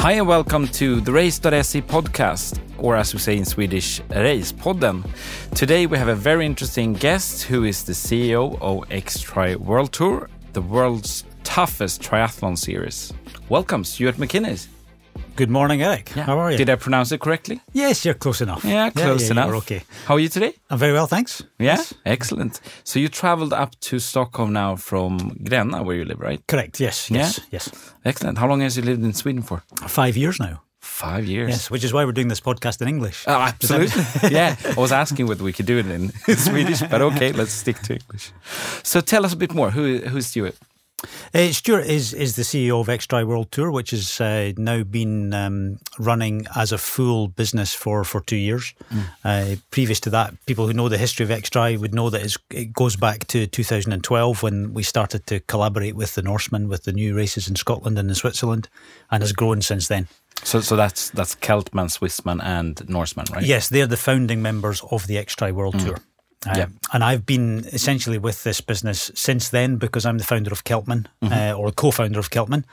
Hi and welcome to the Race.se podcast, or as we say in Swedish, Racepodden. Today we have a very interesting guest who is the CEO of X-Tri World Tour, the world's toughest triathlon series. Welcome, Stuart McInnes. Good morning, Erik. Yeah. How are you? Did I pronounce it correctly? yes, you're close enough. Yeah, close yeah, enough. You're okay. How are you today? I'm very well, thanks. Yeah, Yes. excellent. So you traveled up to Stockholm now from Gränna, where you live, right? Correct. Yes. Yes. Yes. Excellent. How long has you lived in Sweden for? Five years now. Five years. Yes, which is why we're doing this podcast in English. Oh, absolutely. yeah, I was asking whether we could do it in Swedish, but okay, let's stick to English. So tell us a bit more. Who who's Stuart? Uh, Stuart is is the CEO of X-Tri World Tour, which has uh, now been um, running as a full business for, for two years. Uh, previous to that, people who know the history of X-Tri would know that it's, it goes back to 2012 when we started to collaborate with the Norsemen with the new races in Scotland and in Switzerland, and has grown since then. So so that's that's Celtman, Swissman, and Norseman, right? Yes, they're the founding members of the X-Tri World Tour. Um, Yeah. And I've been essentially with this business since then because I'm the founder of Celtman, uh, or co-founder of Celtman,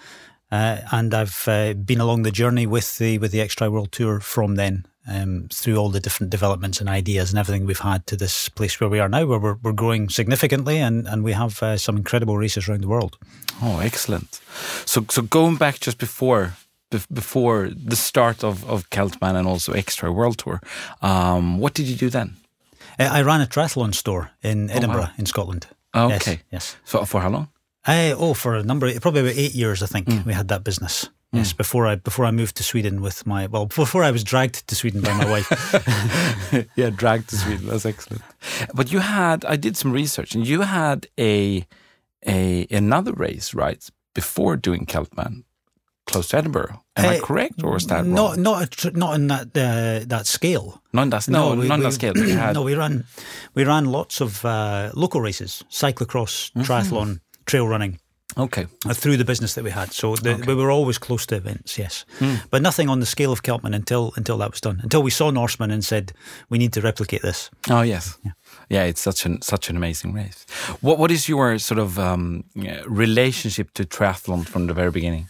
uh, and I've uh, been along the journey with the with the X-Tri World Tour from then um, through all the different developments and ideas and everything we've had to this place where we are now, where we're, we're growing significantly and and we have uh, some incredible races around the world. Oh, excellent. So so going back just before before the start of of Celtman and also X-Tri World Tour, um, what did you do then? Uh, I ran a triathlon store in Edinburgh, wow. in Scotland. Oh, okay. yes. So for how long? Uh, oh, for a number, probably about eight years, I think we had that business. Yes, before I before I moved to Sweden with my well, before I was dragged to Sweden by my wife. yeah, dragged to Sweden. That's excellent. But you had, I did some research, and you had a a another race right before doing Celtman, close to Edinburgh. Am I Uh, correct, or is that wrong? not not a tr- not in that uh, that scale. Not on that, no, we- not we- that scale. no, we ran we ran lots of uh, local races, cyclocross, Mm-hmm. triathlon, trail running. okay. uh, Through the business that we had, so the, we were always close to events, yes, Hmm. but nothing on the scale of Celtman until until that was done. Until we saw Norseman and said we need to replicate this. Oh yes, yeah. It's such an such an amazing race. What what is your sort of um, relationship to triathlon from the very beginning?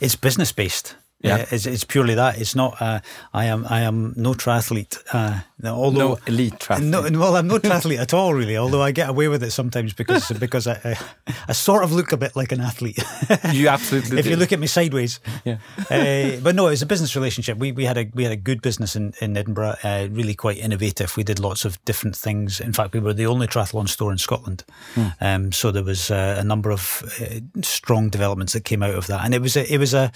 It's business based. Yeah. Uh, it's, it's purely that. It's not. Uh, I am. I am no triathlete. Uh, no, although No elite triathlon. No, well, I'm no triathlete at all, really. Although I get away with it sometimes because because I, I, I sort of look a bit like an athlete. you absolutely. if you look at me sideways. Yeah. Uh, but no, it's a business relationship. We we had a we had a good business in in Edinburgh. Uh, really quite innovative. We did lots of different things. In fact, we were the only triathlon store in Scotland. Um, so there was uh, a number of uh, strong developments that came out of that, and it was a, it was a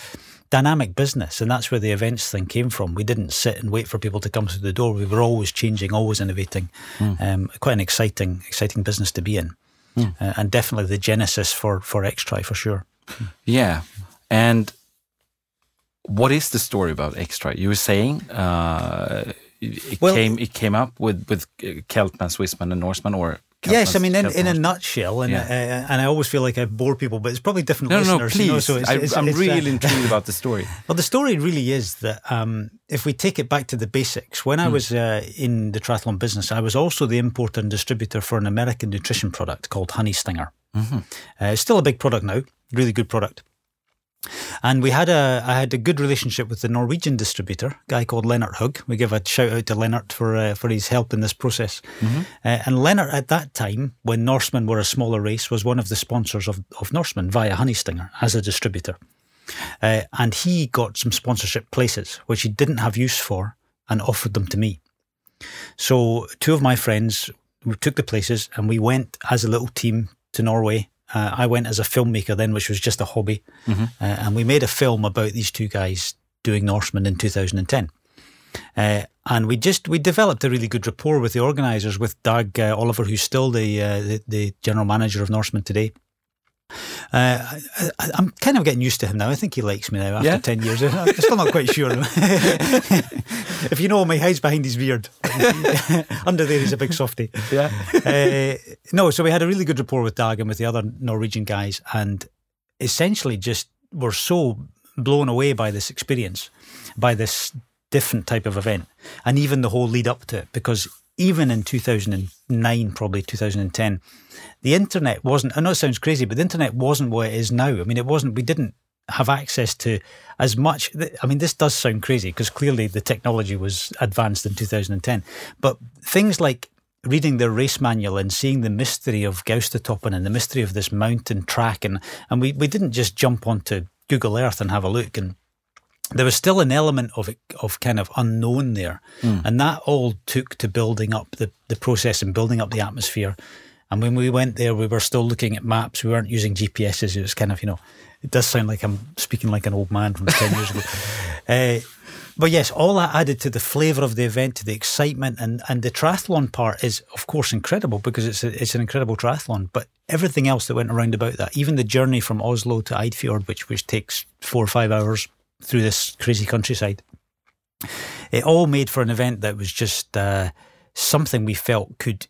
dynamic business, and that's where the events thing came from. We didn't sit and wait for people to come through the door. We were always changing, always innovating. Um, quite an exciting, exciting business to be in, uh, and definitely the genesis for for X-Tri for sure. Yeah. And what is the story about X-Tri? You were saying uh, it Well- came it came up with with Celtman, Swissman, and Norseman, or yes, I mean, in, in a nutshell, and Yeah. uh, and I always feel like I bore people, but it's probably different No, no, no, listeners. you know, please. so it's, I, it's, really uh, intrigued about the story. Well, the story really is that um, if we take it back to the basics, when I Hmm. was uh, in the triathlon business, I was also the importer and distributor for an American nutrition product called Honey Stinger. Mm-hmm. Uh, it's still a big product now, really good product. And we had a, I had a good relationship with the Norwegian distributor, a guy called Leonard Hug. We give a shout out to Leonard for uh, for his help in this process. Uh, and Leonard, at that time, when Norseman were a smaller race, was one of the sponsors of, of Norseman via Honey Stinger as a distributor. Uh, and he got some sponsorship places, which he didn't have use for, and offered them to me. So two of my friends we took the places, and we went as a little team to Norway. Uh, I went as a filmmaker then, which was just a hobby, uh, and we made a film about these two guys doing Norseman in 2010. Uh, and we just we developed a really good rapport with the organisers, with Dag uh, Oliver, who's still the, uh, the the general manager of Norseman today. Uh, I, I'm kind of getting used to him now. I think he likes me now after Yeah? 10 years. I'm still not quite sure. if you know him, he hides behind his beard. Under there, he's a big softy. Yeah. Uh, no, so we had a really good rapport with Dag and with the other Norwegian guys, and essentially just were so blown away by this experience, by this different type of event, and even the whole lead up to it, because even in 2009, probably 2010, the internet wasn't. I know it sounds crazy, but the internet wasn't what it is now. I mean, it wasn't. We didn't have access to as much. I mean, this does sound crazy because clearly the technology was advanced in 2010, but things like reading the race manual and seeing the mystery of Gaustatoppen and the mystery of this mountain track, and and we, we didn't just jump onto Google Earth and have a look and there was still an element of of kind of unknown there, mm. and that all took to building up the the process and building up the atmosphere. And when we went there, we were still looking at maps. We weren't using GPSs. It was kind of you know, it does sound like I'm speaking like an old man from ten years ago. Uh, but yes, all that added to the flavour of the event, to the excitement, and, and the triathlon part is, of course, incredible because it's a, it's an incredible triathlon. But everything else that went around about that, even the journey from Oslo to Eidfjord, which which takes four or five hours through this crazy countryside, it all made for an event that was just uh, something we felt could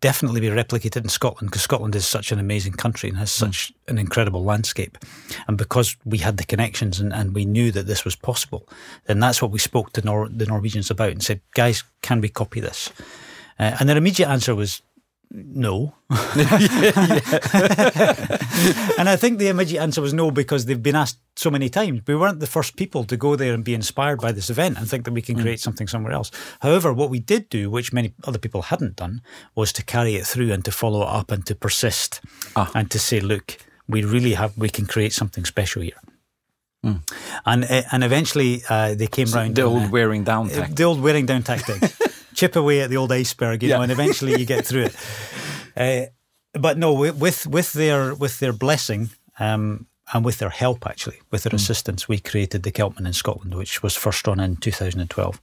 definitely be replicated in Scotland because Scotland is such an amazing country and has mm. such an incredible landscape. And because we had the connections and, and we knew that this was possible, then that's what we spoke to Nor- the Norwegians about and said, guys, can we copy this? Uh, and their immediate answer was, no. and I think the immediate answer was no because they've been asked so many times. We weren't the first people to go there and be inspired by this event and think that we can mm. create mm. something somewhere else. However, what we did do, which many other people hadn't done, was to carry it through and to follow it up and to persist ah. and to say, look, we really have, we can create something special here. Mm. And uh, and eventually uh, they came so round. The old uh, wearing down tactic. The old wearing down tactic. chip away at the old iceberg, you yeah. know, and eventually you get through it. Uh, but no, with with their with their blessing um, and with their help, actually, with their mm. assistance, we created the Celtman in Scotland, which was first run in 2012,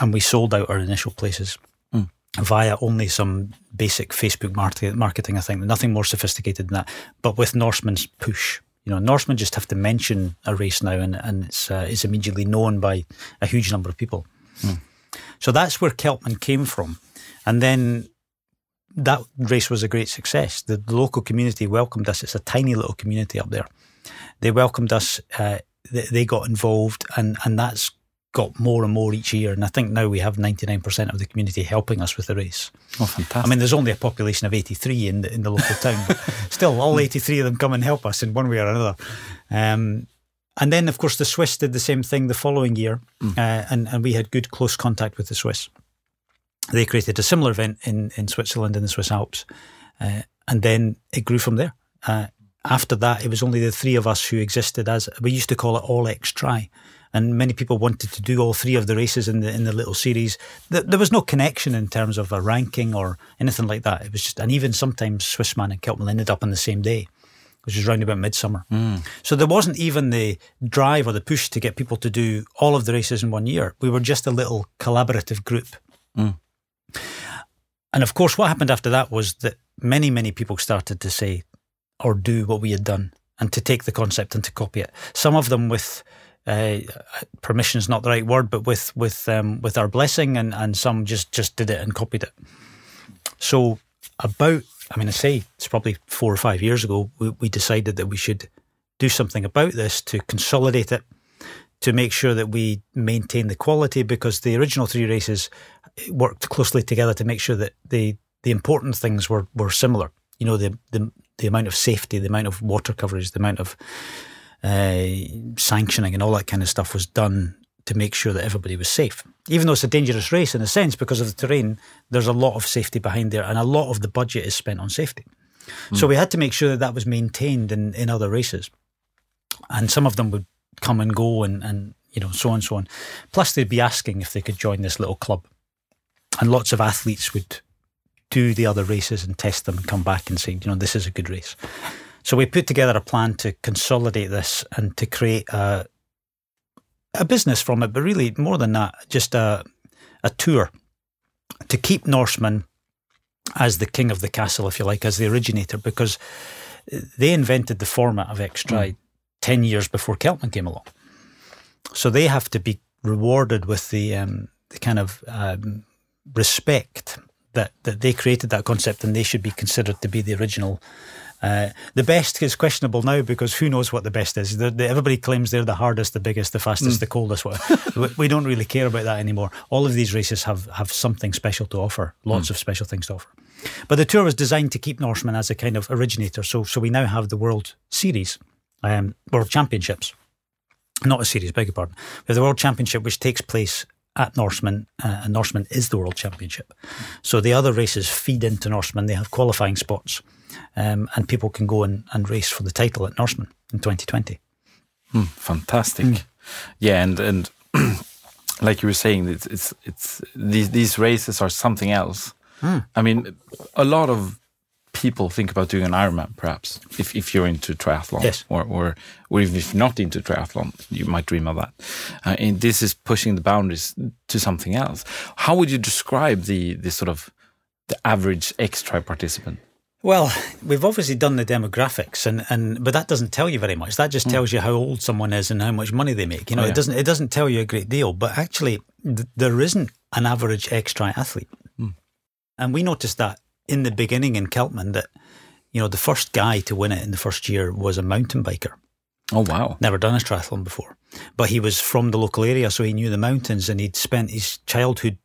and we sold out our initial places. Mm. Via only some basic Facebook marketing, I think, nothing more sophisticated than that. But with Norseman's push, you know, Norsemen just have to mention a race now, and, and it's uh, it's immediately known by a huge number of people. Mm. So that's where Celtman came from. And then that race was a great success. The, the local community welcomed us. It's a tiny little community up there. They welcomed us. Uh, they, they, got involved, and and that's got more and more each year. And I think now we have ninety nine percent of the community helping us with the race. Oh, fantastic! I mean, there's only a population of eighty three in the in the local town, but still, all eighty three of them come and help us in one way or another. Um, and then, of course, the Swiss did the same thing the following year, mm. uh, and, and we had good close contact with the Swiss. They created a similar event in, in Switzerland in the Swiss Alps, uh, and then it grew from there. Uh, after that, it was only the three of us who existed as we used to call it All X-Tri, and many people wanted to do all three of the races in the in the little series. There was no connection in terms of a ranking or anything like that. It was just, and even sometimes Swissman and Celtman ended up on the same day which is round about midsummer. Mm. So there wasn't even the drive or the push to get people to do all of the races in one year. We were just a little collaborative group. Mm. And of course, what happened after that was that many, many people started to say or do what we had done and to take the concept and to copy it. Some of them with uh, permission is not the right word, but with with um, with our blessing, and, and some just just did it and copied it. So about I mean, I say it's probably four or five years ago, we, we decided that we should do something about this to consolidate it, to make sure that we maintain the quality because the original three races worked closely together to make sure that the, the important things were, were similar. You know, the, the, the amount of safety, the amount of water coverage, the amount of uh, sanctioning and all that kind of stuff was done to make sure that everybody was safe. Even though it's a dangerous race in a sense because of the terrain, there's a lot of safety behind there, and a lot of the budget is spent on safety. Mm. So we had to make sure that that was maintained in, in other races, and some of them would come and go, and and you know so on and so on. Plus, they'd be asking if they could join this little club, and lots of athletes would do the other races and test them and come back and say, you know, this is a good race. So we put together a plan to consolidate this and to create a a business from it, but really more than that, just a a tour to keep Norseman as the king of the castle, if you like, as the originator, because they invented the format of X-Tri mm. 10 years before Celtman came along. So they have to be rewarded with the, um, the kind of um, respect that, that they created that concept and they should be considered to be the original uh, the best is questionable now because who knows what the best is? The, the, everybody claims they're the hardest, the biggest, the fastest, mm. the coldest. we, we, don't really care about that anymore. All of these races have, have something special to offer, lots mm. of special things to offer. But the tour was designed to keep Norseman as a kind of originator. So, so we now have the World Series, um, World Championships. Not a series, beg your pardon. We have the World Championship, which takes place at Norseman, uh, and Norseman is the World Championship. So the other races feed into Norseman. They have qualifying spots, um, and people can go and, and race for the title at Norseman in 2020. Mm, fantastic. Mm. Yeah, and and like you were saying, it's it's, it's these these races are something else. Mm. I mean, a lot of people think about doing an Ironman, perhaps, if, if you're into triathlon, yes. or, or or if not into triathlon, you might dream of that. Uh, and this is pushing the boundaries to something else. How would you describe the the sort of the average XTRI participant? Well, we've obviously done the demographics, and, and but that doesn't tell you very much. That just hmm. tells you how old someone is and how much money they make. You know, oh, yeah. it doesn't it doesn't tell you a great deal. But actually, th- there isn't an average XTRI athlete, mm. and we noticed that in the beginning in Celtman that you know the first guy to win it in the first year was a mountain biker. Oh wow! Never done a triathlon before, but he was from the local area, so he knew the mountains, and he'd spent his childhood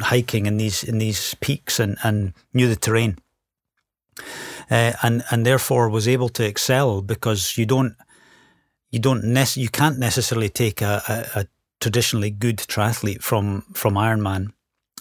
hiking in these in these peaks and and knew the terrain uh, and and therefore was able to excel because you don't you don't nec- you can't necessarily take a, a, a traditionally good triathlete from from Ironman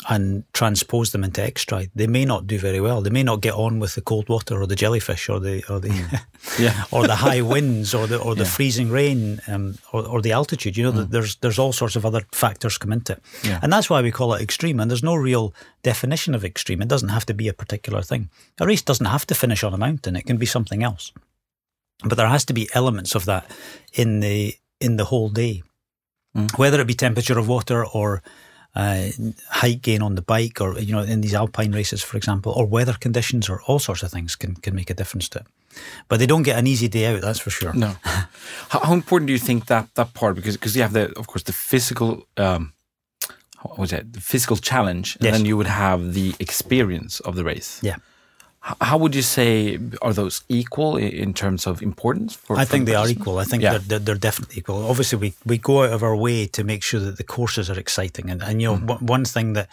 and transpose them into XTRI. They may not do very well. They may not get on with the cold water or the jellyfish or the or the mm. yeah. or the high winds or the or the yeah. freezing rain um, or, or the altitude. You know, mm. there's there's all sorts of other factors come into it, yeah. and that's why we call it extreme. And there's no real definition of extreme. It doesn't have to be a particular thing. A race doesn't have to finish on a mountain. It can be something else, but there has to be elements of that in the in the whole day, mm. whether it be temperature of water or uh, height gain on the bike, or you know, in these alpine races, for example, or weather conditions, or all sorts of things can can make a difference to it. But they don't get an easy day out, that's for sure. No. how, how, important do you think that that part? Because because you have the, of course, the physical. Um, what was it? The physical challenge, and yes. then you would have the experience of the race. Yeah. How would you say are those equal in terms of importance? For, I think they are equal. I think yeah. they're, they're, definitely equal. Obviously, we, we go out of our way to make sure that the courses are exciting. And, and you know, mm. one thing that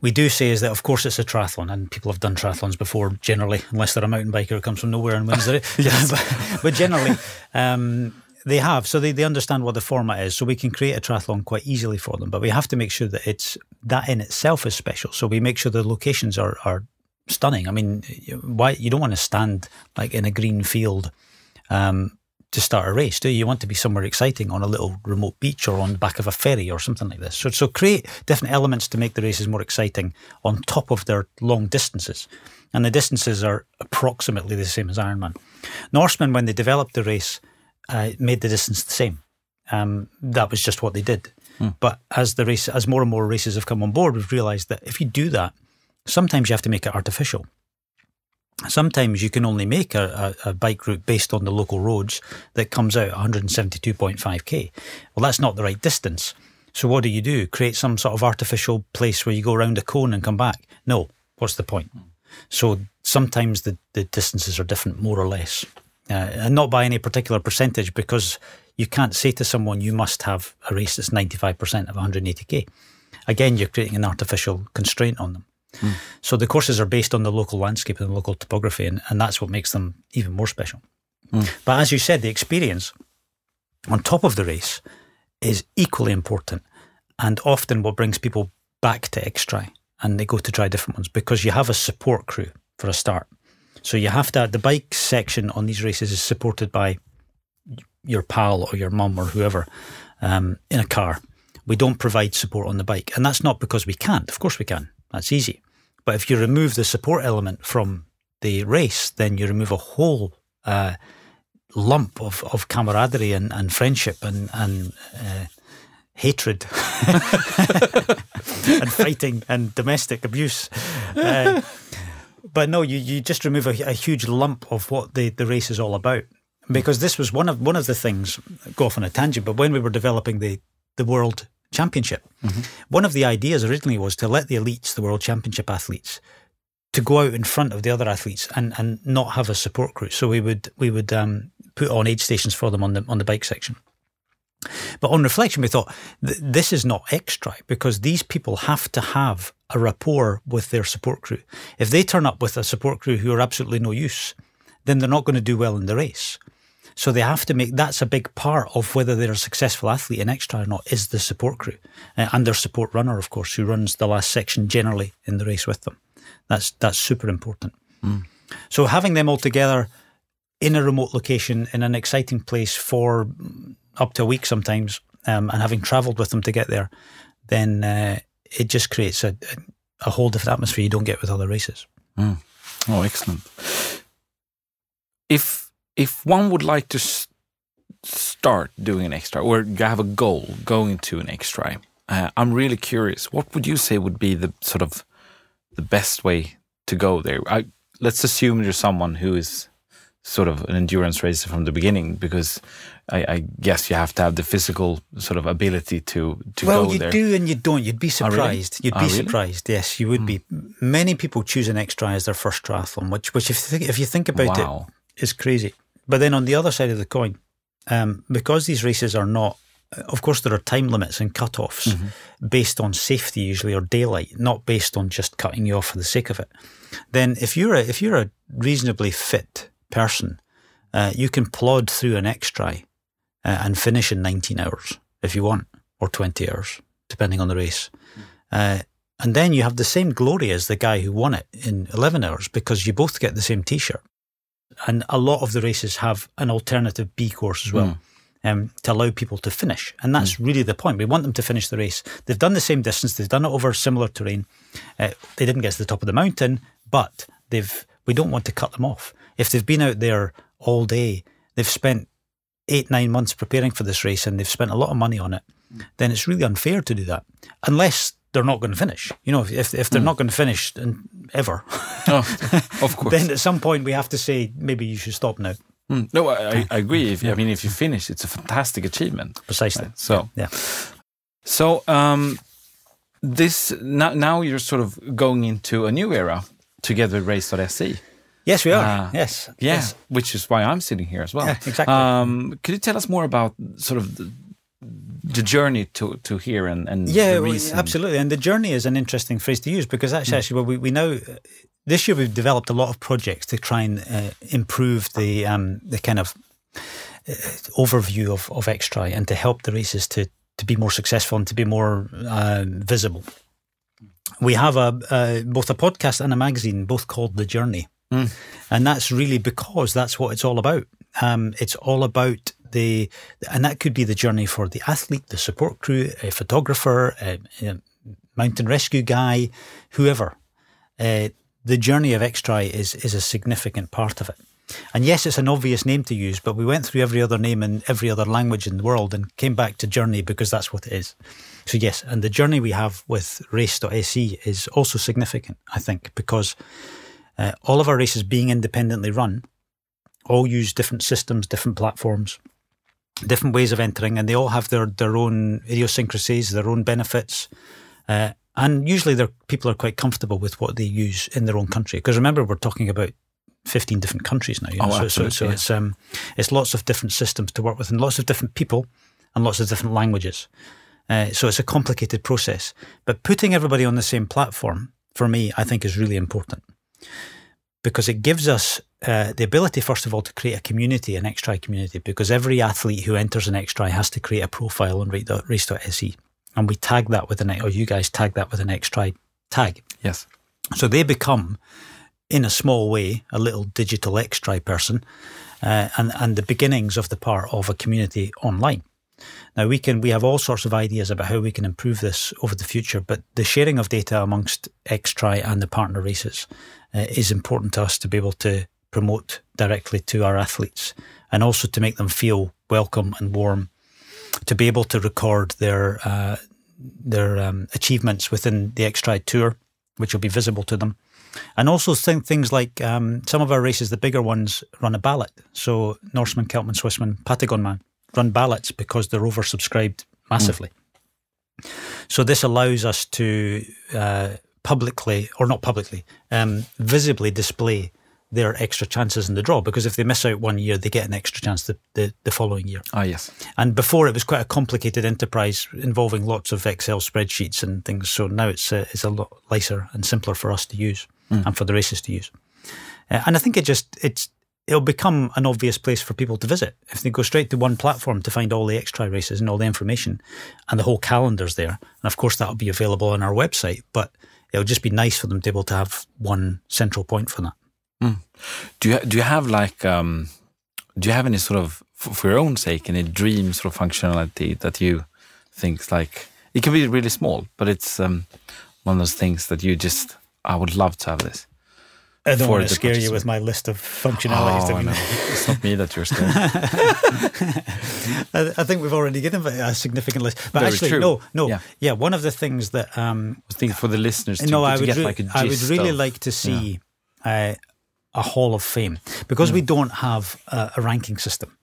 we do say is that, of course, it's a triathlon, and people have done triathlons before. Generally, unless they're a mountain biker who comes from nowhere and wins it. yes. but, but generally. Um, they have, so they, they understand what the format is. So we can create a triathlon quite easily for them, but we have to make sure that it's that in itself is special. So we make sure the locations are are stunning. I mean, why you don't want to stand like in a green field um, to start a race, do you? You want to be somewhere exciting on a little remote beach or on the back of a ferry or something like this. So, so create different elements to make the races more exciting on top of their long distances. And the distances are approximately the same as Ironman. Norseman, when they developed the race, uh, made the distance the same. Um, that was just what they did. Mm. But as the race, as more and more races have come on board, we've realised that if you do that, Sometimes you have to make it artificial. Sometimes you can only make a, a, a, bike route based on the local roads that comes out 172.5k. Well, that's not the right distance. So what do you do? Create some sort of artificial place where you go around a cone and come back? No. What's the point? So sometimes the, the distances are different, more or less, uh, and not by any particular percentage because you can't say to someone you must have a race that's 95% of 180k. Again, you're creating an artificial constraint on them. Mm. So the courses are based on the local landscape and the local topography, and, and that's what makes them even more special. Mm. But as you said, the experience on top of the race is equally important and often what brings people back to XTRI and they go to try different ones because you have a support crew for a start. So you have to, the bike section on these races is supported by your pal or your mum or whoever um, in a car. We don't provide support on the bike. And that's not because we can't. Of course we can. That's easy. But if you remove the support element from the race, then you remove a whole uh, lump of, of camaraderie and, and friendship and, and uh, hatred and fighting and domestic abuse. Uh, but no, you, you just remove a, a, huge lump of what the, the race is all about. Because this was one of one of the things, go off on a tangent, but when we were developing the, the world championship. Mm-hmm. One of the ideas originally was to let the elites, the world championship athletes, to go out in front of the other athletes and, and not have a support crew. So we would we would um, put on aid stations for them on the on the bike section. But on reflection, we thought th- this is not X-Tri because these people have to have a rapport with their support crew. If they turn up with a support crew who are absolutely no use, then they're not going to do well in the race. So they have to make that's a big part of whether they're a successful athlete in X-Tri or not is the support crew uh, and their support runner, of course, who runs the last section generally in the race with them. That's that's super important. Mm. So having them all together in a remote location in an exciting place for up to a week sometimes, um, and having travelled with them to get there, then uh, it just creates a, a whole different atmosphere you don't get with other races. Mm. Oh, excellent. If if one would like to start doing an X-Tri or have a goal going to an X-Tri, uh, I'm really curious. What would you say would be the sort of the best way to go there? I, let's assume you're someone who is sort of an endurance racer from the beginning, because I, I guess you have to have the physical sort of ability to to well, go you there. do and you don't. You'd be surprised. Oh, really? You'd Oh, be really? surprised. Yes, you would Hmm. be. Many people choose an X-Tri as their first triathlon, which which if you think, if you think about wow. it, is crazy. But then on the other side of the coin, um, because these races are not, of course, there are time limits and cut-offs Mm-hmm. based on safety usually or daylight, not based on just cutting you off for the sake of it. Then if you're a, if you're a reasonably fit person, uh, you can plod through an X-Tri uh, and finish in 19 hours if you want, or 20 hours, depending on the race. Uh, and then you have the same glory as the guy who won it in 11 hours because you both get the same t shirt. And a lot of the races have an alternative B course as well. Um, to allow people to finish. And that's really the point. We want them to finish the race. They've done the same distance, they've done it over similar terrain. Uh, they didn't get to the top of the mountain, but they've we don't want to cut them off. If they've been out there all day, they've spent eight, nine months preparing for this race and they've spent a lot of money on it, then it's really unfair to do that. Unless they're not going to finish. You know, if, if, if they're not going to finish and ever, Oh, of course. then at some point we have to say, maybe you should stop now. Mm. No, I, I- agree. If, I mean, if you finish, it's a fantastic achievement. Precisely. So, Yeah. so um, this now, now you're sort of going into a new era together with Race.se. Yes, we are. Ah. yes. Yeah, Yes. which is why I'm sitting here as well. Yeah, exactly. Um, could you tell us more about sort of the, the journey to, to here and, and Yeah, absolutely. And the journey is an interesting phrase to use because that's actually what we, we now, this year we've developed a lot of projects to try and uh, improve the um, the kind of uh, overview of, of Xtri and to help the races to, to be more successful and to be more uh, visible. We have a uh, both a podcast and a magazine, both called The Journey. And that's really because that's what it's all about. Um, it's all about and that could be the journey for the athlete, the support crew, a photographer, a, a mountain rescue guy, whoever. Uh, the journey of Xtri is is a significant part of it. And yes, it's an obvious name to use, but we went through every other name in every other language in the world and came back to Journey because that's what it is. So yes, and the journey we have with race.se is also significant, I think, because uh, all of our races being independently run all use different systems, different platforms, different ways of entering, and they all have their, their own idiosyncrasies, their own benefits. Uh, and usually their people are quite comfortable with what they use in their own country. Because remember, we're talking about 15 different countries now. You know? Oh, so, so, so absolutely, it's, um, it's lots of different systems to work with and lots of different people and lots of different languages. Uh, so it's a complicated process. But putting everybody on the same platform, for me, I think is really important because it gives us uh, the ability, first of all, to create a community, an Xtri community, because every athlete who enters an Xtri has to create a profile on race.se. And we tag that with an, or you guys tag that with an Xtri tag. yes. So they become, in a small way, a little digital Xtri person uh, and, and the beginnings of the part of a community online. Now we can we have all sorts of ideas about how we can improve this over the future, but the sharing of data amongst Xtri and the partner races uh, is important to us to be able to promote directly to our athletes and also to make them feel welcome and warm, to be able to record their uh, their um, achievements within the Xtri tour, which will be visible to them. And also think things like um, some of our races, the bigger ones, run a ballot. So Norseman, Celtman, Swissman, Patagon Man run ballots because they're oversubscribed massively. So this allows us to uh, publicly, or not publicly, um, visibly display their extra chances in the draw. Because if they miss out one year, they get an extra chance the, the, the following year. Ah, yes. And before it was quite a complicated enterprise involving lots of Excel spreadsheets and things. So now it's a, it's a lot lighter and simpler for us to use and for the races to use. Uh, and I think it just it's it'll become an obvious place for people to visit if they go straight to one platform to find all the X-Tri races and all the information, and the whole calendar's there. And of course, that'll be available on our website. But it'll just be nice for them to be able to have one central point for that. Mm. Do you do you have like um, do you have any sort of for your own sake any dream sort of functionality that you think like it can be really small, but it's um, one of those things that you just I would love to have this. I don't want to scare you with my list of functionalities. Oh, no. it's not me that you're scared. I, think we've already given a significant list. But Very actually, true. no, no. Yeah. yeah. one of the things that um, I think for the listeners, to, no, to I would, get re- like a I would really of, like to see yeah. uh, a Hall of Fame because mm. we don't have a, a ranking system.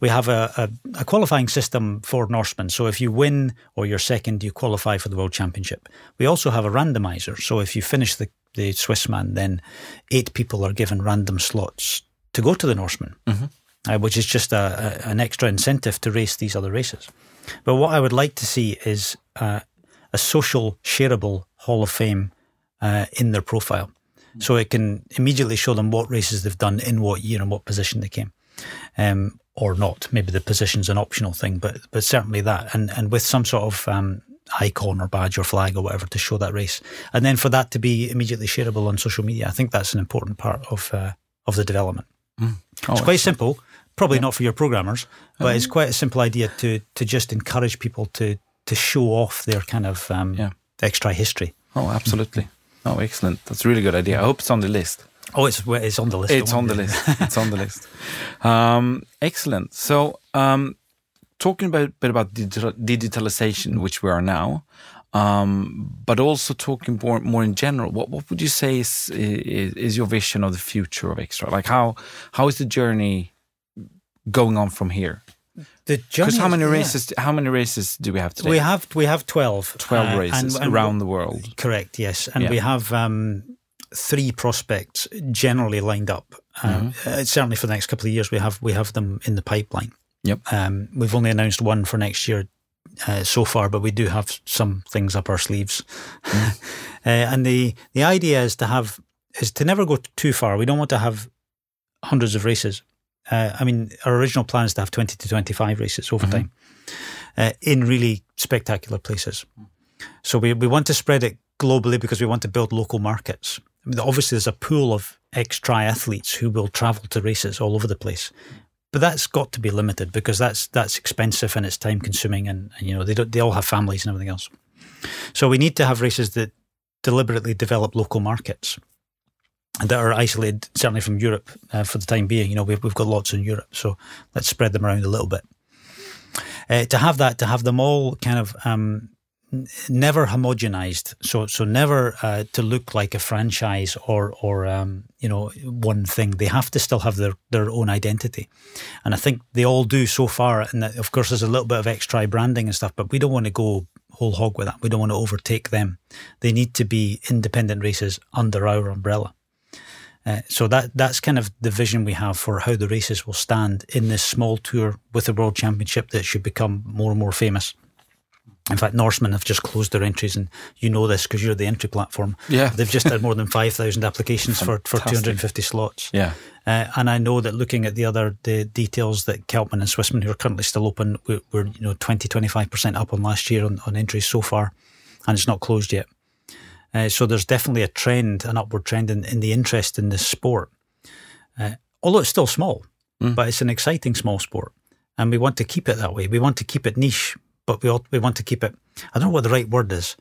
We have a, a, a, qualifying system for Norseman. So if you win or you're second, you qualify for the World Championship. We also have a randomizer. So if you finish the, the Swissman, then eight people are given random slots to go to the Norseman, mm-hmm. uh, which is just a, an extra incentive to race these other races. But what I would like to see is uh, a social, shareable Hall of Fame uh, in their profile. So it can immediately show them what races they've done in what year and what position they came. Um, or not. Maybe the position's an optional thing, but but certainly that, and and with some sort of um, icon or badge or flag or whatever to show that race, and then for that to be immediately shareable on social media, I think that's an important part of uh, of the development. Mm. Oh, it's quite simple, probably yeah. not for your programmers, but um, it's quite a simple idea to to just encourage people to to show off their kind of um, yeah. X-Tri history. Oh, absolutely. Oh, excellent. That's a really good idea. I hope it's on the list. Oh, it's it's on the list. It's on the list. it's on the list. Um, excellent. So, um, talking about a bit about digital, digitalization, which we are now, um, but also talking more more in general. What what would you say is, is, is your vision of the future of X-Tri? Like how how is the journey going on from here? Because how many races? Yeah. How many races do we have today? We have we have twelve. Twelve uh, races and, and around the world. Correct. Yes, and yeah. we have um, three prospects generally lined up. Um, mm-hmm. uh, certainly for the next couple of years, we have we have them in the pipeline. Yep. Um, we've only announced one for next year uh, so far, but we do have some things up our sleeves. Mm. uh, and the the idea is to have is to never go too far. We don't want to have hundreds of races. Uh, I mean, our original plan is to have twenty to twenty five races over mm-hmm. time uh, in really spectacular places. So we we want to spread it globally because we want to build local markets obviously there's a pool of ex triathletes who will travel to races all over the place. But that's got to be limited because that's that's expensive and it's time consuming and, and you know they don't, they all have families and everything else. So we need to have races that deliberately develop local markets that are isolated certainly from Europe uh, for the time being. You know we've we've got lots in Europe, so let's spread them around a little bit. Uh, to have that, to have them all kind of um, never homogenized. So so never uh, to look like a franchise or or um, you know one thing. They have to still have their their own identity, and I think they all do so far. And of course, there's a little bit of X-Tri branding and stuff, but we don't want to go whole hog with that. We don't want to overtake them. They need to be independent races under our umbrella. Uh, so that that's kind of the vision we have for how the races will stand in this small tour with the World Championship that should become more and more famous. In fact, Norseman have just closed their entries, and you know this because you're the entry platform. Yeah, they've just had more than five thousand applications for, for 250 slots. Yeah, uh, and I know that looking at the other the details that Celtman and Swissman, who are currently still open, we're, we're you know 20 25 percent up on last year on, on entries so far, and it's not closed yet. Uh, so there's definitely a trend, an upward trend in, in the interest in this sport. Uh, although it's still small, mm. but it's an exciting small sport, and we want to keep it that way. We want to keep it niche but we all, we want to keep it. I don't know what the right word is.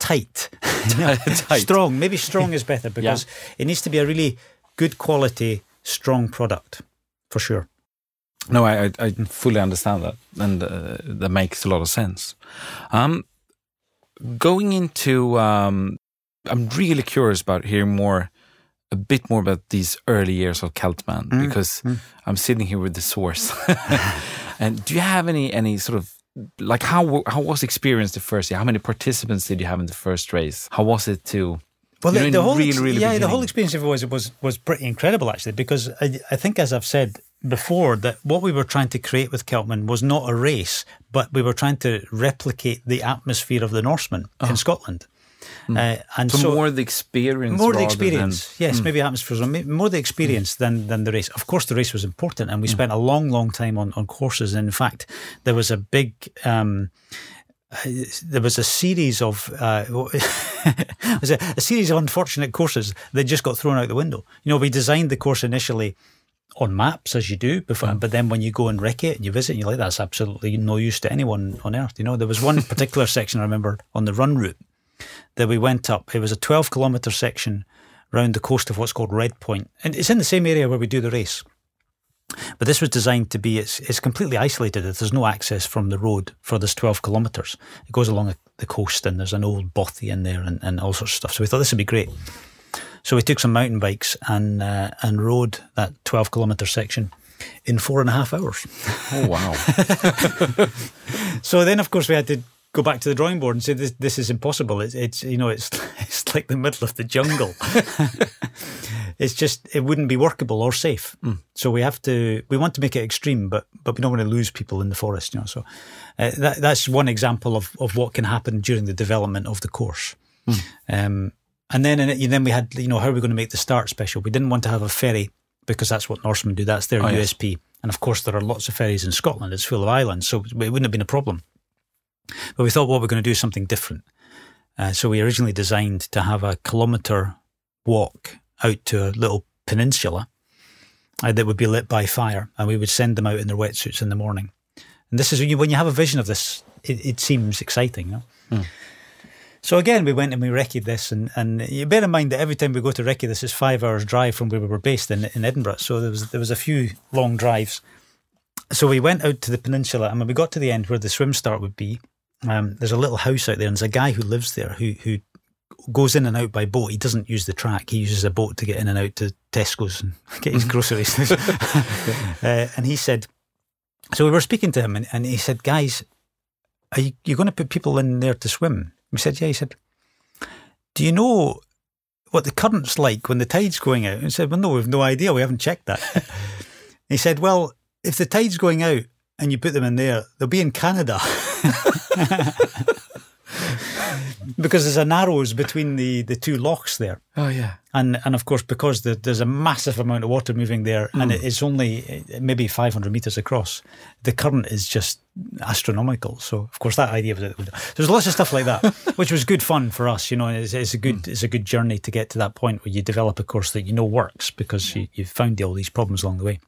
Tight, tight. strong. Maybe strong is better because yeah. it needs to be a really good quality, strong product for sure. No, I I fully understand that, and uh, that makes a lot of sense. Um, going into, um, I'm really curious about hearing more, a bit more about these early years of Celtman mm. because mm. I'm sitting here with the source. and do you have any any sort of like how how was experience the first year? How many participants did you have in the first race? How was it to well, the, the, whole really, really yeah, beginning? the whole experience was was was pretty incredible actually because I, I think as I've said before that what we were trying to create with Celtman was not a race, but we were trying to replicate the atmosphere of the Norseman oh. in Scotland. Mm. Uh, and so, so, more the experience, more the experience. Than, yes, mm. maybe happens. More the experience than than the race. Of course, the race was important, and we mm. spent a long, long time on on courses. And in fact, there was a big. Um, there was a series of uh, was a, a, series of unfortunate courses that just got thrown out the window. You know, we designed the course initially on maps as you do before, mm. but then when you go and wreck it and you visit, and you're like, that's absolutely no use to anyone on earth. You know, there was one particular section I remember on the run route that we went up. It was a 12 kilometre section round the coast of what's called Red Point, and it's in the same area where we do the race. But this was designed to be, it's, it's completely isolated. There's no access from the road for this 12 kilometres. It goes along the coast and there's an old bothy in there and, and all sorts of stuff. So we thought this would be great. So we took some mountain bikes and uh, and rode that 12 kilometre section in four and a half hours. Oh, wow. so then, of course, we had to go back to the drawing board and say this this is impossible. It's it's you know it's it's like the middle of the jungle. it's just it wouldn't be workable or safe. Mm. So we have to we want to make it extreme, but but we don't want to lose people in the forest. You know, so uh, that that's one example of of what can happen during the development of the course. Mm. Um, and then and then we had you know how are we going to make the start special? We didn't want to have a ferry because that's what Norsemen do. That's their oh, USP. Yes. And of course, there are lots of ferries in Scotland. It's full of islands, so it wouldn't have been a problem. But we thought, well, we're going to do something different. Uh, so we originally designed to have a kilometre walk out to a little peninsula uh, that would be lit by fire, and we would send them out in their wetsuits in the morning. And this is when you, when you have a vision of this, it, it seems exciting. You know? Mm. So again, we went and we recce this, and, and you bear in mind that every time we go to recce this is five hours drive from where we were based in, in Edinburgh. So there was there was a few long drives. So we went out to the peninsula, and when we got to the end where the swim start would be, um, there's a little house out there, and there's a guy who lives there who who goes in and out by boat. He doesn't use the track; he uses a boat to get in and out to Tesco's and get his groceries. uh, and he said, so we were speaking to him, and, and he said, "Guys, are you, you going to put people in there to swim?" We said, "Yeah." He said, "Do you know what the current's like when the tide's going out?" And I said, "Well, no, we've no idea. We haven't checked that." he said, "Well, if the tide's going out and you put them in there, they'll be in Canada." because there's a narrows between the, the two lochs there. Oh yeah, and and of course because the, there's a massive amount of water moving there, mm. and it's only maybe 500 meters across. The current is just astronomical. So of course that idea was there's lots of stuff like that, which was good fun for us. You know, it's, it's a good mm. it's a good journey to get to that point where you develop a course that you know works because yeah. you, you've found all these problems along the way.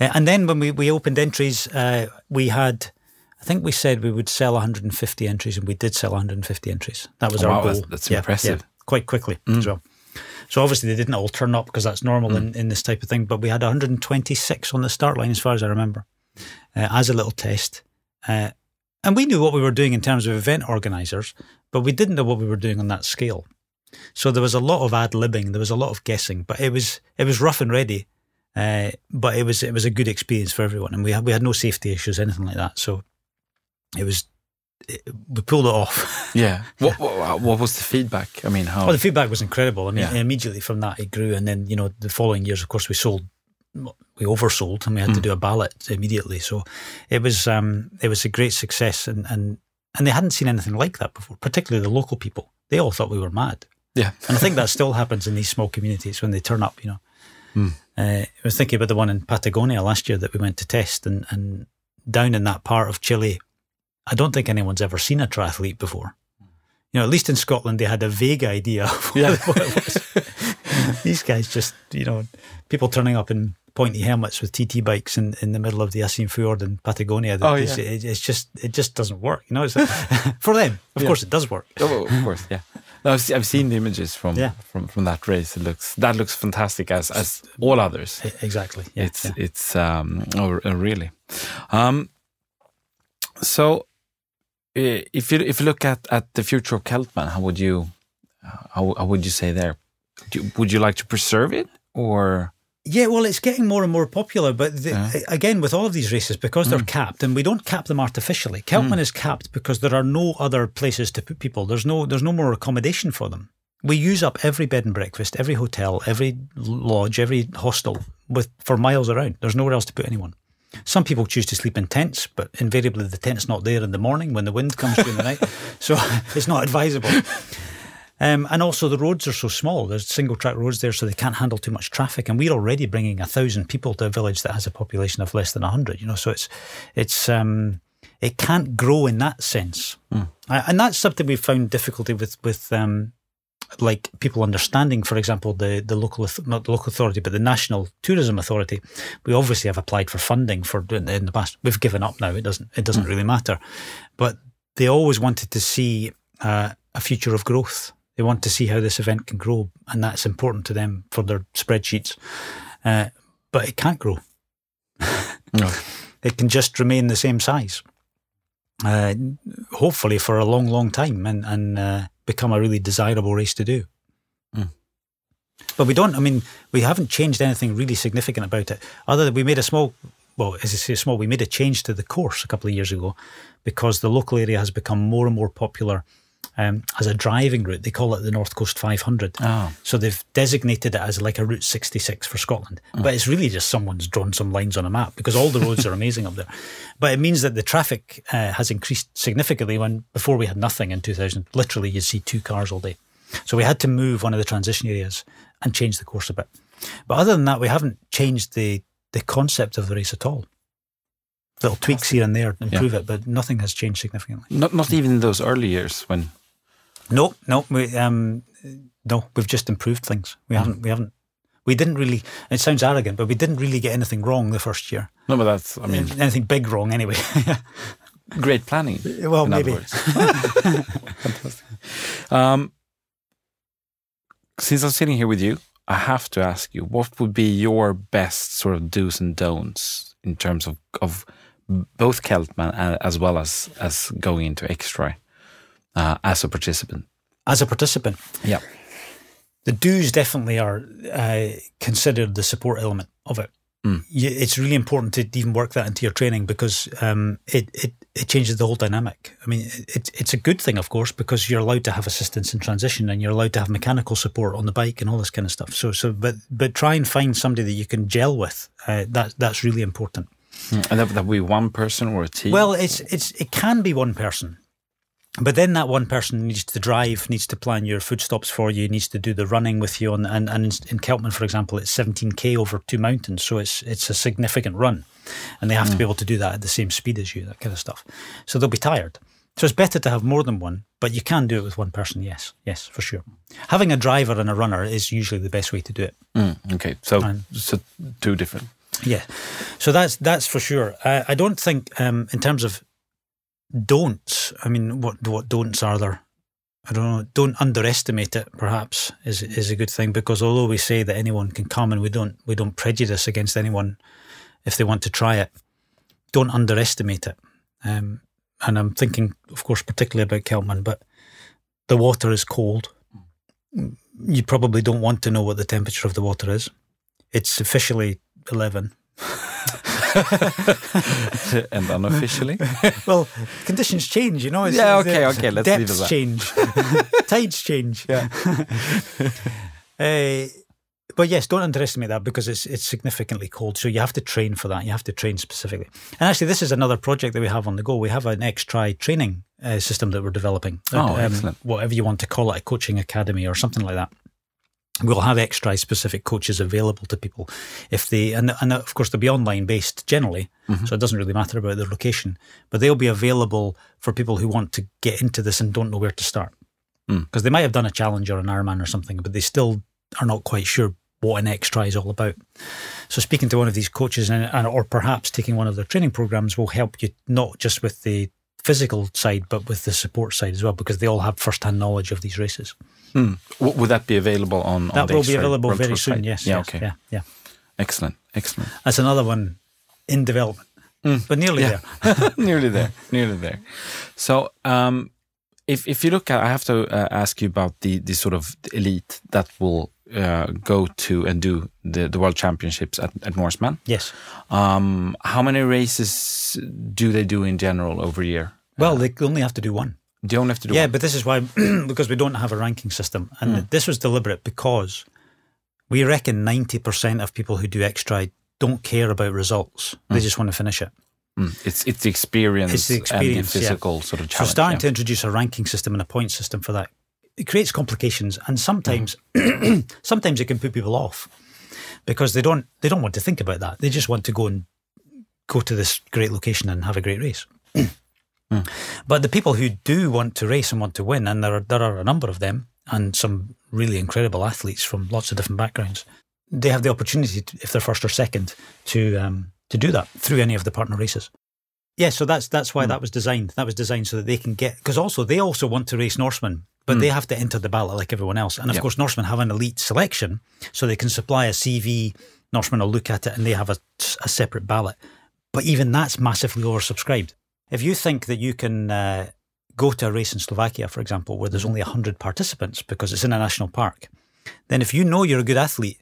Uh, and then when we, we opened entries, uh, we had I think we said we would sell 150 entries, and we did sell 150 entries. That was oh, our wow, goal. That's, yeah, impressive. Yeah, quite quickly mm. as well. So obviously they didn't all turn up because that's normal mm. in, in this type of thing. But we had 126 on the start line, as far as I remember, uh, as a little test. Uh, and we knew what we were doing in terms of event organisers, but we didn't know what we were doing on that scale. So there was a lot of ad libbing, there was a lot of guessing, but it was it was rough and ready. Uh, but it was it was a good experience for everyone, and we had we had no safety issues, anything like that. So it was it, we pulled it off. yeah. What, what, what was the feedback? I mean, how? Well, the feedback was incredible. I mean, yeah. immediately from that it grew, and then you know the following years, of course, we sold, we oversold, and we had mm. to do a ballot immediately. So it was um, it was a great success, and and and they hadn't seen anything like that before. Particularly the local people, they all thought we were mad. Yeah. and I think that still happens in these small communities when they turn up. You know. Mm. Uh, I was thinking about the one in Patagonia last year that we went to test, and, and down in that part of Chile I don't think anyone's ever seen a triathlete before. You know, at least in Scotland, they had a vague idea of yeah. what it was. These guys just, you know, people turning up in pointy helmets with TT bikes in, in the middle of the Aysén Fjord in Patagonia. Oh, yeah. It, it's just, it just doesn't work. You know, for them, of yeah. course, it does work. Oh, of course, yeah. No, I've, I've seen the images from, yeah. from from that race. It looks that looks fantastic as as all others. Exactly. Yeah, it's yeah. it's um oh, really. Um, so if you if you look at at the future of Celtman, how would you how, how would you say there? You, would you like to preserve it or? Yeah, well, it's getting more and more popular. But the, yeah. again, with all of these races, because they're mm. capped, and we don't cap them artificially. Celtman mm. is capped because there are no other places to put people. There's no there's no more accommodation for them. We use up every bed and breakfast, every hotel, every lodge, every hostel with for miles around. There's nowhere else to put anyone. Some people choose to sleep in tents, but invariably the tent's not there in the morning when the wind comes during the night, so it's not advisable. Um, and also the roads are so small. There's single track roads there, so they can't handle too much traffic. And we're already bringing a thousand people to a village that has a population of less than hundred. You know, so it's it's um, it can't grow in that sense. Mm. And that's something we've found difficulty with with um, like people understanding, for example, the the local not the local authority, but the national tourism authority. We obviously have applied for funding for in the past. We've given up now. It doesn't it doesn't mm. really matter, but they always wanted to see uh, a future of growth. They want to see how this event can grow, and that's important to them for their spreadsheets. Uh, but it can't grow. no. It can just remain the same size. Uh, hopefully for a long, long time, and and uh, become a really desirable race to do. Mm. But we don't. I mean, we haven't changed anything really significant about it, other than we made a small. Well, as I say, small, we made a change to the course a couple of years ago because the local area has become more and more popular um, as a driving route. They call it the North Coast 500. Oh. So they've designated it as like a Route 66 for Scotland. Mm. But it's really just someone's drawn some lines on a map because all the roads are amazing up there. But it means that the traffic uh, has increased significantly when before we had nothing in 2000. Literally, you see two cars all day. So we had to move one of the transition areas and change the course a bit. But other than that, we haven't changed the, the concept of the race at all little tweaks here and there improve yeah. it, but nothing has changed significantly. Not not even in those early years when no, no, we, um, no, we've just improved things. We mm. haven't, we haven't, we didn't really. It sounds arrogant, but we didn't really get anything wrong the first year. No, but that's, I mean, anything big wrong anyway. great planning. Well, maybe. Um, since I'm sitting here with you, I have to ask you, what would be your best sort of do's and don'ts in terms of of both Celtman as well as as going into X-Tri? Uh, as a participant? As a participant, yeah. The dues definitely are uh, considered the support element of it. Mm. It's really important to even work that into your training because um, it, it it changes the whole dynamic. I mean, it, it's a good thing, of course, because you're allowed to have assistance in transition and you're allowed to have mechanical support on the bike and all this kind of stuff. So, so, but but try and find somebody that you can gel with. Uh, that that's really important. Mm. And that would be one person or a team. Well, it's it's it can be one person. But then that one person needs to drive, needs to plan your food stops for you, needs to do the running with you. And, and, and in Celtman, for example, it's 17k over two mountains, so it's it's a significant run, and they have mm. to be hmm. able to do that at the same speed as you, that kind of stuff. So they'll be tired. So it's better to have more than one, but you can do it with one person. Yes, yes, for sure. Having a driver and a runner is usually the best way to do it. Mm, okay, so and, so two different. Yeah, so that's that's for sure. I, I don't think um, in terms of don'ts. I mean, what what don'ts are there? I don't know. Don't underestimate it. Perhaps is is a good thing because although we say that anyone can come and we don't we don't prejudice against anyone if they want to try it. Don't underestimate it. Um, and I'm thinking, of course, particularly about Celtman, but the water is cold. You probably don't want to know what the temperature of the water is. It's officially eleven. and unofficially? well, conditions change, you know. It's, yeah, okay, okay. Let's leave it that. change, tides change. Yeah. uh, but yes, don't underestimate that because it's it's significantly cold. So you have to train for that. You have to train specifically. And actually, this is another project that we have on the go. We have an X-Tri training uh, system that we're developing. Oh, um, excellent! Whatever you want to call it, a coaching academy or something like that we'll have X-Tri specific coaches available to people if they and and of course they'll be online based generally mm-hmm. so it doesn't really matter about their location but they'll be available for people who want to get into this and don't know where to start because mm. they might have done a challenge or an Ironman or something but they still are not quite sure what an X-Tri is all about so speaking to one of these coaches and, and or perhaps taking one of their training programs will help you not just with the physical side but with the support side as well because they all have first hand knowledge of these races Hmm. Would that be available on? That on will be available very soon. Yes. Yeah. Yes, okay. Yeah. Yeah. Excellent. Excellent. That's another one in development, mm. but nearly yeah. there. nearly there. Nearly there. So, um, if if you look at, I have to uh, ask you about the the sort of elite that will uh, go to and do the, the World Championships at, at Norseman. Yes. Um, how many races do they do in general over a year? Well, uh, they only have to do one. Do you only have to do Yeah, one? but this is why, because we don't have a ranking system. And mm. this was deliberate because we reckon 90% of people who do X-Tri don't care about results. They just want to finish it. Mm. It's it's the experience, It's the experience, and the yeah. sort of So starting yeah. to introduce a ranking system and a point system for that, it creates complications, and sometimes, Mm. sometimes it can put people off because they don't they don't want to think about that. They just want to go and go to this great location and have a great race. Mm. But the people who do want to race and want to win, and there are there are a number of them, and some really incredible athletes from lots of different backgrounds, they have the opportunity, to, if they're first or second, to um, to do that through any of the partner races. Yeah, so that's that's why Hmm. that was designed. That was designed so that they can get because also they also want to race Norseman, but they have to enter the ballot like everyone else. And of. Yeah. course, Norseman have an elite selection, so they can supply a CV. Norseman will look at it and they have a, a separate ballot. But even that's massively oversubscribed. If you think that you can uh, go to a race in Slovakia, for example, where there's only 100 participants because it's in a national park, then if you know you're a good athlete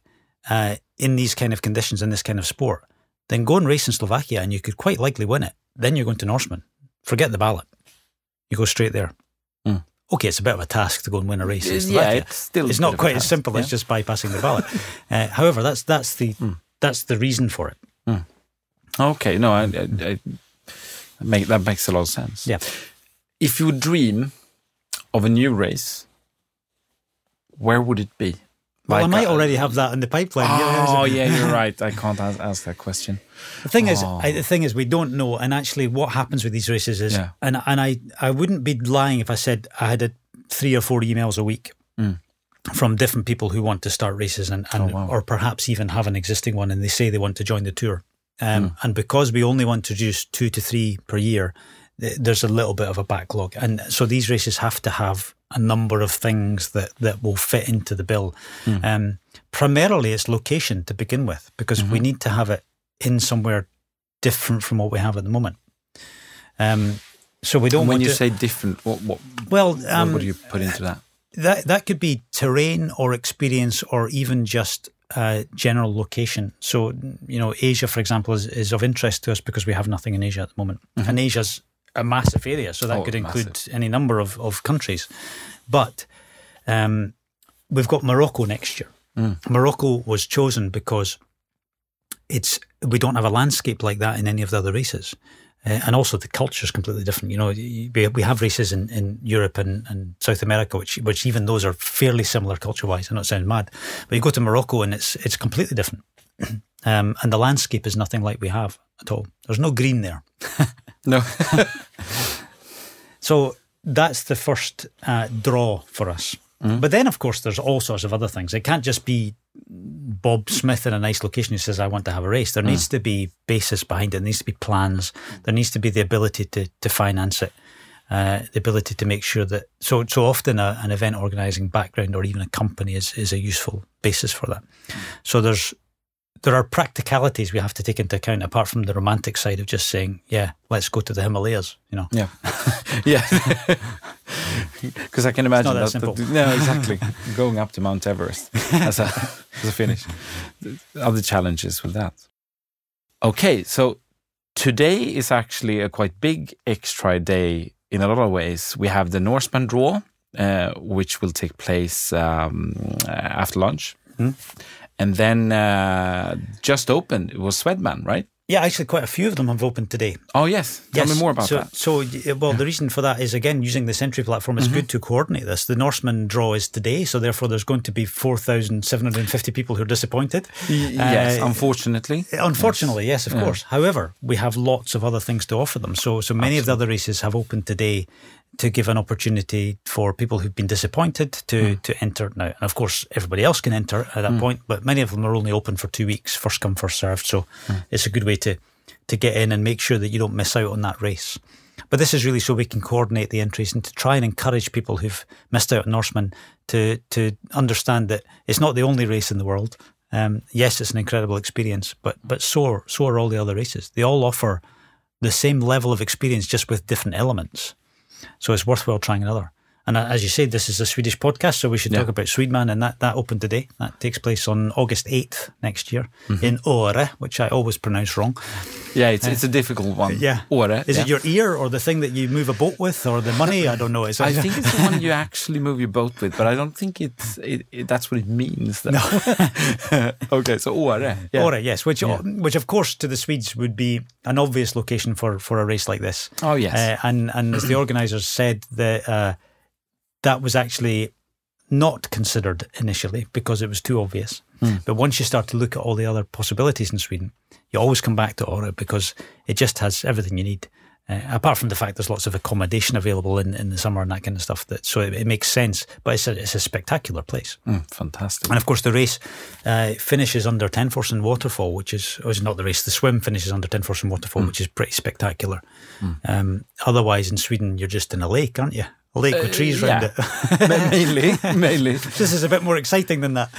uh, in these kind of conditions, in this kind of sport, then go and race in Slovakia and you could quite likely win it. Then you're going to Norseman. Forget the ballot. You go straight there. Mm. Okay, it's a bit of a task to go and win a race in yeah, Slovakia. it's still it's not quite as simple as just bypassing the ballot. uh, however, that's that's the Mm. that's the reason for it. Okay, no, I, I, I make that makes a lot of sense. Yeah. If you would dream of a new race, where would it be? Well, I might uh, already have that in the pipeline. Oh, yeah, you're right. I can't ask, ask that question. The thing is, Oh. I, the thing is, we don't know. And actually, what happens with these races is, Yeah. and and I, I wouldn't be lying if I said I had a, three or four emails a week Mm. from different people who want to start races and, and Oh, wow. or perhaps even have an existing one, and they say they want to join the tour. Um, Hmm. And because we only want to introduce two to three per year, th- there's a little bit of a backlog, and so these races have to have a number of things that that will fit into the bill. Hmm. Um, primarily, it's location to begin with, because Mm-hmm. we need to have it in somewhere different from what we have at the moment. Um, so we don't when want you to, say different, what what, well, what um, would you put into that? that that could be terrain or experience or even just uh, general location. So you know, Asia, for example, is, is of interest to us because we have nothing in Asia at the moment, and Asia's a massive area, so that Mm-hmm. Oh, could include massive. any number of, of countries. But um, we've got Morocco next year. Mm. Morocco was chosen because it's we don't have a landscape like that in any of the other races. Uh, and also the culture is completely different. You know, we, we have races in, in Europe and, and South America, which which even those are fairly similar culture wise. I know it sounds mad, but you go to Morocco and it's it's completely different. um, and the landscape is nothing like we have at all. There's no green there. No, So that's the first uh, draw for us. But then, of course, there's all sorts of other things. It can't just be Bob Smith in a nice location who says, I want to have a race. There needs to be basis behind it. There needs to be plans. There needs to be the ability to, to finance it, uh, the ability to make sure that. So, so often a, an event organising background or even a company is, is a useful basis for that. So there's there are practicalities we have to take into account apart from the romantic side of just saying, yeah, let's go to the Himalayas, you know. yeah, yeah. Because I can imagine that that. no, exactly. Going up to Mount Everest as a as a finish. Other challenges with that. Okay, so today is actually a quite big X-Tri day in a lot of ways. We have the Norseman draw, uh, which will take place um, uh, after lunch. Hmm. And then uh, just opened, it was Swedeman, right? Yeah, actually, quite a few of them have opened today. Oh, yes. Tell me more about so, that. So, well, the reason for that is again using the Sentry platform. Mm-hmm. Good to coordinate this. The Norseman draw is today, so therefore there's going to be four thousand seven hundred and fifty people who are disappointed. yes, Uh, unfortunately. Unfortunately, yes, of course. However, we have lots of other things to offer them. So, so many of the other races have opened today to give an opportunity for people who've been disappointed to Hmm. to enter now. And of course, everybody else can enter at that point, but many of them are only open for two weeks, first come, first served. So, Hmm. it's a good way to to get in and make sure that you don't miss out on that race. But this is really so we can coordinate the entries and to try and encourage people who've missed out on Norseman to to understand that it's not the only race in the world. Um, yes, it's an incredible experience, but but so are, so are all the other races. They all offer the same level of experience, just with different elements. So it's worthwhile trying another. And uh, as you say, this is a Swedish podcast, so we should Yeah. talk about Swedeman, and that, that opened today. That takes place on August 8th next year Mm-hmm. in Åre, which I always pronounce wrong. Yeah, it's it's a difficult one. Yeah. Åre. Is yeah. it your ear or the thing that you move a boat with or the money? I don't know. It's I think it's the one you actually move your boat with, but I don't think it's it, it, that's what it means. Though. okay, so Åre. Yeah. Åre, yes, which Yeah. which of course to the Swedes would be an obvious location for for a race like this. Oh yes. Uh, and and as the organisers said, that uh, that was actually not considered initially because it was too obvious. Hmm. But once you start to look at all the other possibilities in Sweden, you always come back to Åre because it just has everything you need. Uh, apart from the fact there's lots of accommodation available in, in the summer and that kind of stuff, that so it, it makes sense. But it's a, it's a spectacular place. Mm, fantastic. And of course, the race uh, finishes under Tännforsen Waterfall, which is, oh, not the race, the swim finishes under Tännforsen Waterfall, which is pretty spectacular. Um, otherwise, in Sweden, you're just in a lake, aren't you? A lake with trees around yeah. it. Mainly, mainly. this is a bit more exciting than that.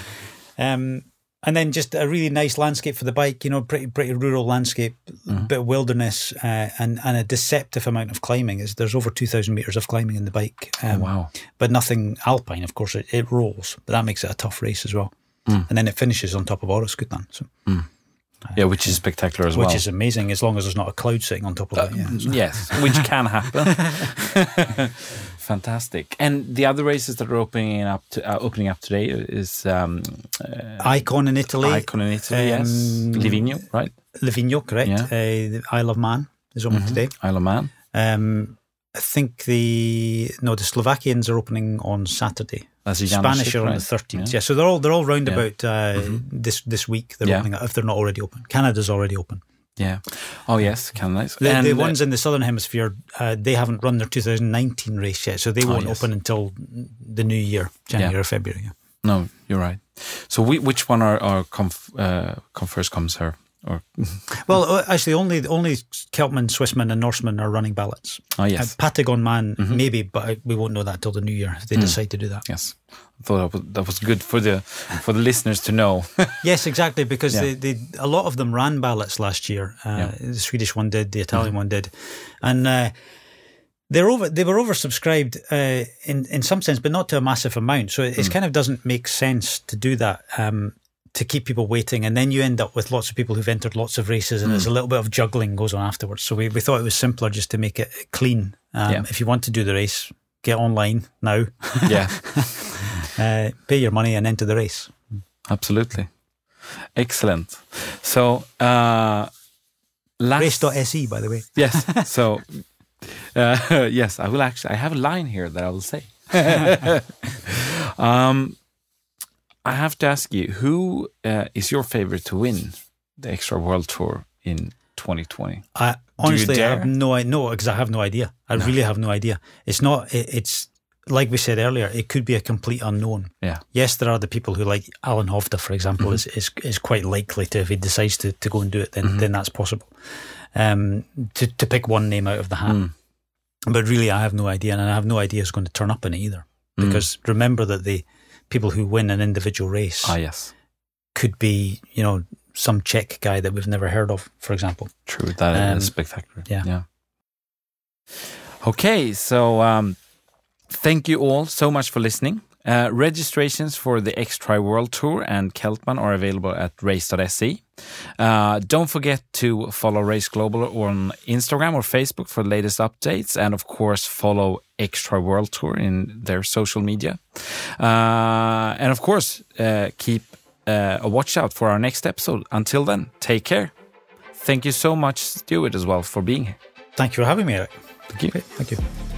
Um, and then just a really nice landscape for the bike, you know, pretty pretty rural landscape, bit of wilderness, uh, and and a deceptive amount of climbing. Is there's over two thousand meters of climbing in the bike, um, wow. but nothing alpine. Of course, it, it rolls, but that makes it a tough race as well. And then it finishes on top of Åreskutan, so Yeah, which is spectacular as which well. Which is amazing as long as there's not a cloud sitting on top of it. Yeah. Yes, which can happen. Fantastic. And the other races that are opening up to, uh, opening up today is um, uh, Icon in Italy, Icon in Italy, yes, um, Livigno, right? Livigno, correct? Yeah. Uh, the Isle of Man is open today. Isle of Man. Um, I think the no, the Slovakians are opening on Saturday. Spanish are on the thirteenth. Yeah. Yeah. so they're all they're all round Yeah. about uh, this this week. They're Yeah. opening up if they're not already open. Canada's already open. Yeah. Oh yes, Canada. The, the uh, ones in the southern hemisphere, uh, they haven't run their 2019 race yet, so they Oh, won't yes. open until the new year, January or February. no, you're right. So we, which one are, are come, uh, come first, come serve? Or Well, uh, actually, only only Celtman, Swissman, and Norseman are running ballots. oh Uh, yes, Patagonman, Mm-hmm. maybe, but we won't know that till the new year if Mm. they decide to do that. yes. I thought that was, that was good for the for the listeners to know. Yes, exactly, because Yeah. they, they, a lot of them ran ballots last year. Uh, Yeah. Mm-hmm. The Swedish one did, the Italian one did, and uh, they're over. They were oversubscribed uh, in in some sense, but not to a massive amount. So it Mm. kind of doesn't make sense to do that. Um, to keep people waiting, and then you end up with lots of people who've entered lots of races, and Mm. there's a little bit of juggling goes on afterwards. So we, we thought it was simpler just to make it clean. Um, Yeah. If you want to do the race, get online now, yeah, uh, pay your money, and enter the race. absolutely. Excellent. So uh, last Race.se, by the way. Yes. So, uh, yes, I will actually. I have a line here that I will say. um, I have to ask you, who uh, is your favorite to win the X-Tri World Tour in 2020? I honestly I have no I no because I have no idea. I really have no idea. It's not. It, it's like we said earlier. It could be a complete unknown. Yeah. Yes, there are the people who like Allan Hovda, for example, is, is is quite likely to if he decides to, to go and do it, then then that's possible. Um, to to pick one name out of the hat, Mm. but really I have no idea, and I have no idea who's going to turn up in it either. Mm. Because remember that the people who win an individual race Ah, yes, could be, you know, some Czech guy that we've never heard of, for example. true. That is Um, spectacular. yeah. Yeah. Okay, so um, thank you all so much for listening. Uh, registrations for the X-Tri World Tour and Celtman are available at race.se. Uh, don't forget to follow Race Global on Instagram or Facebook for the latest updates, and of course follow X-Tri World Tour in their social media. Uh, and of course, uh, keep uh, a watch out for our next episode. Until then, take care. Thank you so much, Stuart, as well, for being here. Thank you for having me, Erik. Thank you. Thank you.